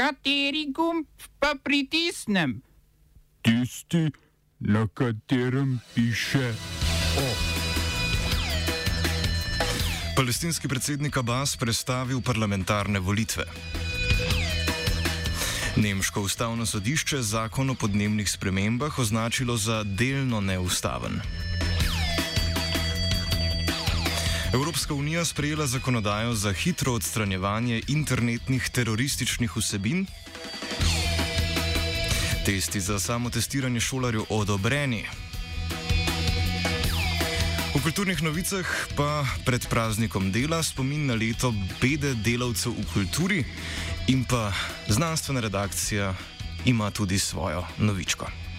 Kateri gumb pa pritisnem? Tisti, na katerem piše O. Palestinski predsednik Abbas predstavil parlamentarne volitve. Nemško ustavno sodišče zakon o podnebnih spremembah označilo za delno neustaven. Evropska unija sprejela zakonodajo za hitro odstranjevanje internetnih terorističnih vsebin. Testi za samotestiranje šolarjev odobreni. V kulturnih novicah pa pred praznikom dela spomin na leto bede delavcev v kulturi in pa znanstvena redakcija ima tudi svojo novičko.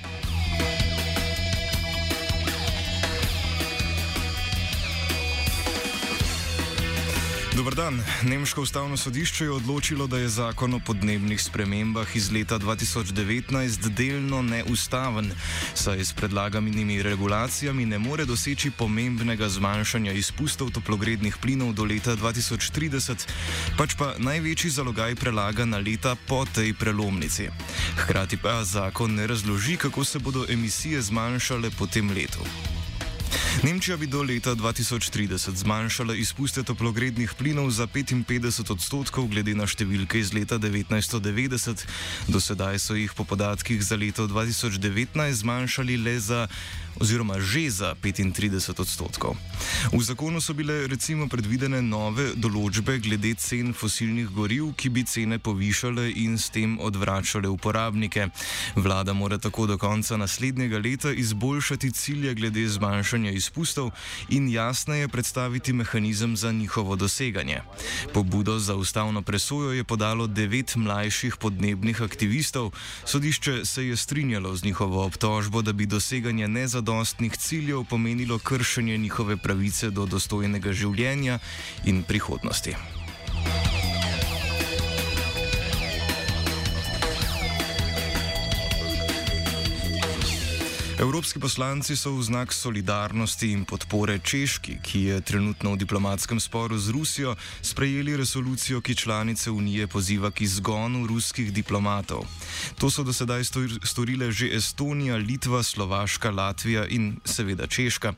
Dobr dan. Nemško ustavno sodišče je odločilo, da je zakon o podnebnih spremembah iz leta 2019 delno neustaven, saj s predlaganimi regulacijami ne more doseči pomembnega zmanjšanja izpustov toplogrednih plinov do leta 2030, pač pa največji zalogaj prelaga na leta po tej prelomnici. Hkrati pa zakon ne razloži, kako se bodo emisije zmanjšale po tem letu. Nemčija bi do leta 2030 zmanjšala izpuste toplogrednih plinov za 55 odstotkov glede na številke iz leta 1990, do sedaj so jih po podatkih za leto 2019 zmanjšali le za oziroma že za 35 odstotkov. V zakonu so bile recimo predvidene nove določbe glede cen fosilnih goriv, ki bi cene povišale in s tem odvračale uporabnike. Vlada mora tako do konca naslednjega leta izboljšati cilje glede zmanjšanja izpustov in jasneje predstaviti mehanizem za njihovo doseganje. Pobudo za ustavno presojo je podalo devet mlajših podnebnih aktivistov, sodišče se je strinjalo z njihovo obtožbo, da bi doseganje nezadostnih zadostnih ciljev pomenilo kršenje njihove pravice do dostojnega življenja in prihodnosti. Evropski poslanci so v znak solidarnosti in podpore Češki, ki je trenutno v diplomatskem sporu z Rusijo, sprejeli resolucijo, ki članice Unije poziva k izgonu ruskih diplomatov. To so do sedaj storile že Estonija, Litva, Slovaška, Latvija in seveda Češka.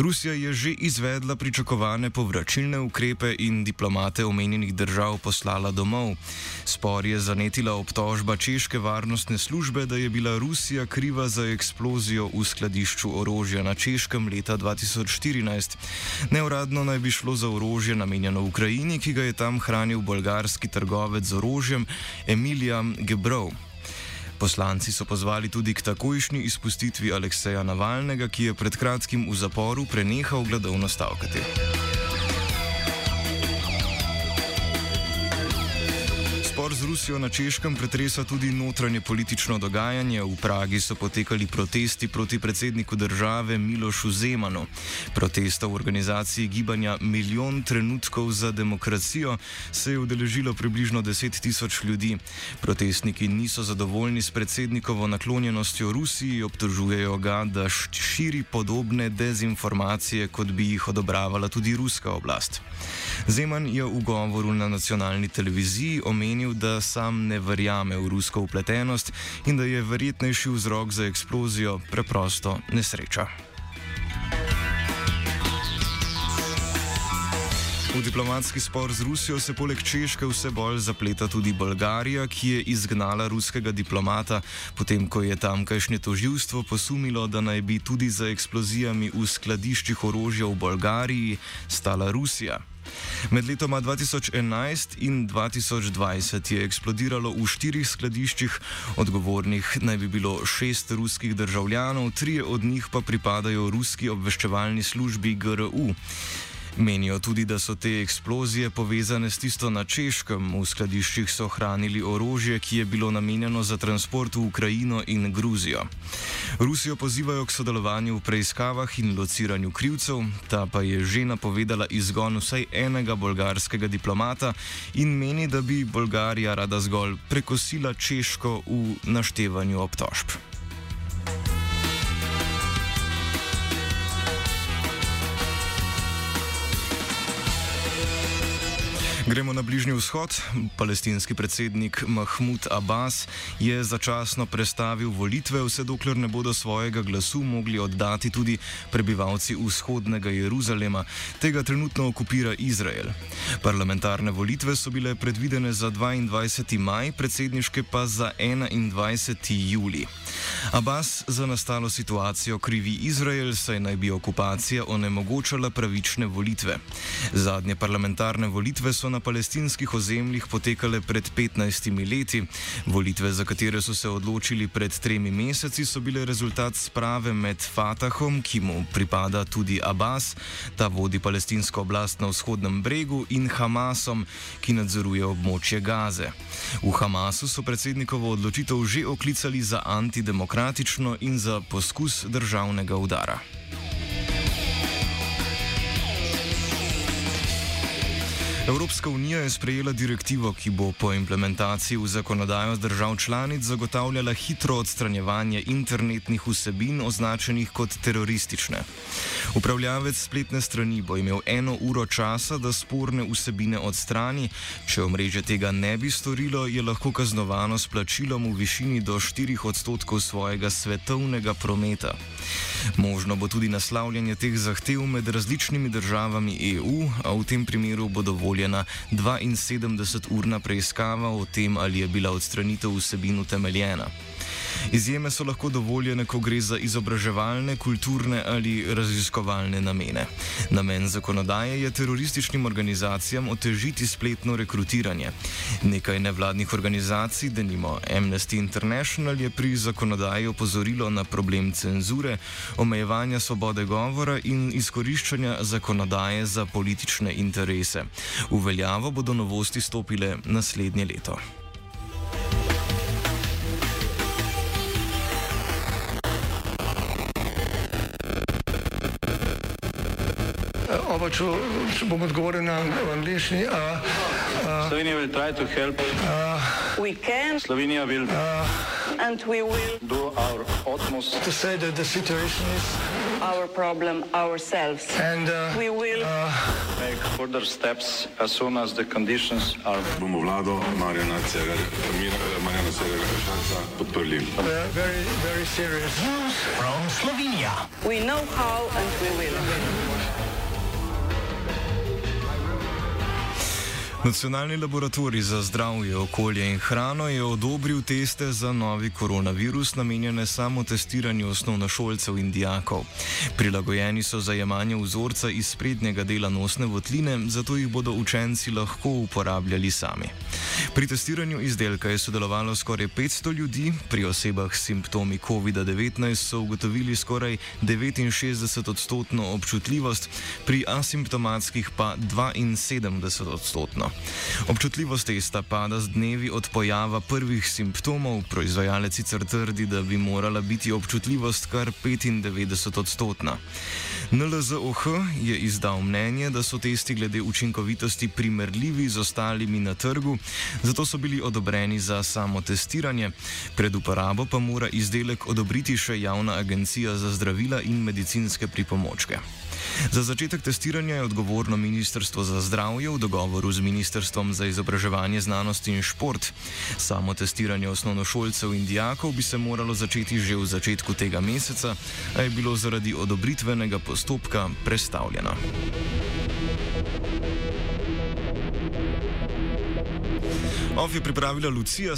Rusija je že izvedla pričakovane povračilne ukrepe in diplomate omenjenih držav poslala domov. Spor je zanetila obtožba Češke varnostne službe, da je bila Rusija kriva za eksplozijo orožju v skladišču orožja na Češkem leta 2014. Neuradno naj bi šlo za orožje namenjeno Ukrajini, ki ga je tam hranil bolgarski trgovec z orožjem Emilija Gebrov. Poslanci so pozvali tudi k takojšnji izpustitvi Alekseja Navalnega, ki je pred kratkim v zaporu prenehal gladovno stavkati. Rusijo na Češkem pretresa tudi notranje politično dogajanje. V Pragi so potekali protesti proti predsedniku države Milošu Zemanu. Protesta v organizaciji gibanja Milijon trenutkov za demokracijo se je udeležilo približno 10 tisoč ljudi. Protestniki niso zadovoljni s predsednikovo naklonjenostjo Rusiji, obtožujejo ga, da širi podobne dezinformacije, kot bi jih odobravala tudi ruska oblast. Zeman je v govoru na nacionalni televiziji omenil, da sam ne verjame v rusko upletenost in da je verjetnejši vzrok za eksplozijo preprosto nesreča. V diplomatski spor z Rusijo se poleg Češke vse bolj zapleta tudi Bolgarija, ki je izgnala ruskega diplomata, potem ko je tamkajšnje toživstvo posumilo, da naj bi tudi za eksplozijami v skladiščih orožja v Bolgariji stala Rusija. Med letoma 2011 in 2020 je eksplodiralo v štirih skladiščih, odgovornih naj bi bilo šest ruskih državljanov, tri od njih pa pripadajo ruski obveščevalni službi GRU. Menijo tudi, da so te eksplozije povezane s tisto na Češkem. V skladiščih so hranili orožje, ki je bilo namenjeno za transport v Ukrajino in Gruzijo. Rusijo pozivajo k sodelovanju v preiskavah in lociranju krivcev, ta pa je že napovedala izgon vsaj enega bolgarskega diplomata in meni, da bi Bolgarija rada zgolj prekosila Češko v naštevanju obtožb. Gremo na Bližnji vzhod. Palestinski predsednik Mahmud Abbas je začasno prestavil volitve, vse dokler ne bodo svojega glasu mogli oddati tudi prebivalci vzhodnega Jeruzalema. Tega trenutno okupira Izrael. Parlamentarne volitve so bile predvidene za 22. maj, predsedniške pa za 21. juli. Abbas za nastalo situacijo krivi Izrael, saj naj bi okupacija onemogočala pravične volitve. Zadnje parlamentarne volitve so na palestinskih ozemljih potekale pred 15 leti. Volitve, za katere so se odločili pred tremi meseci, so bile rezultat sprave med Fatahom, ki mu pripada tudi Abbas, ta vodi palestinsko oblast na vzhodnem bregu, in Hamasom, ki nadzoruje območje Gaze. V Hamasu so predsednikovo odločitev že oklicali za antidemokratično in za poskus državnega udara. Evropska unija je sprejela direktivo, ki bo po implementaciji v zakonodajo držav članic zagotavljala hitro odstranjevanje internetnih vsebin označenih kot teroristične. Upravljavec spletne strani bo imel eno uro časa, da sporne vsebine odstrani. Če omrežje tega ne bi storilo, je lahko kaznovano s plačilom v višini do 4 odstotkov svojega svetovnega prometa. Možno bo tudi naslavljanje teh zahtev med različnimi državami EU, a v tem primeru bo dovoljena 72-urna preiskava o tem, ali je bila odstranitev vsebin utemeljena. Izjeme so lahko dovoljene, ko gre za izobraževalne, kulturne ali raziskovalne namene. Namen zakonodaje je terorističnim organizacijam otežiti spletno rekrutiranje. Nekaj nevladnih organizacij, denimo Amnesty International, je pri zakonodaji opozorilo na problem cenzure, omejevanja svobode govora in izkoriščanja zakonodaje za politične interese. V veljavo bodo novosti stopile naslednje leto. Oba, če, če bom odgovoril na angliški. Slovenia will try to help. We can Slovenia will and we will do our utmost To say that the situation is, our problem ourselves. and uh, We will make further steps as soon as the conditions are. bomo vlado Marjana Cererja Šarca podprli. very, very serious. we know how and we will. Nacionalni laboratorij za zdravje, okolje in hrano je odobril teste za novi koronavirus, namenjene samo testiranju osnovnošolcev in dijakov. Prilagojeni so za jemanje vzorca iz sprednjega dela nosne votline, zato jih bodo učenci lahko uporabljali sami. Pri testiranju izdelka je sodelovalo skoraj 500 ljudi, pri osebah s simptomi COVID-19 so ugotovili skoraj 69 odstotno občutljivost, pri asimptomatskih pa 72 odstotno. Občutljivost testa pada z dnevi od pojava prvih simptomov, proizvajalec sicer trdi, da bi morala biti občutljivost kar 95 odstotna. NLZOH je izdal mnenje, da so testi glede učinkovitosti primerljivi z ostalimi na trgu, zato so bili odobreni za samo testiranje, pred uporabo pa mora izdelek odobriti še javna agencija za zdravila in medicinske pripomočke. Za začetek testiranja je odgovorno Ministrstvo za zdravje v dogovoru z Ministrstvom za izobraževanje, znanost in šport. Samo testiranje osnovnošolcev in dijakov bi se moralo začeti že v začetku tega meseca, a je bilo zaradi odobritvenega postopka prestavljeno. OF je pripravila Lucija.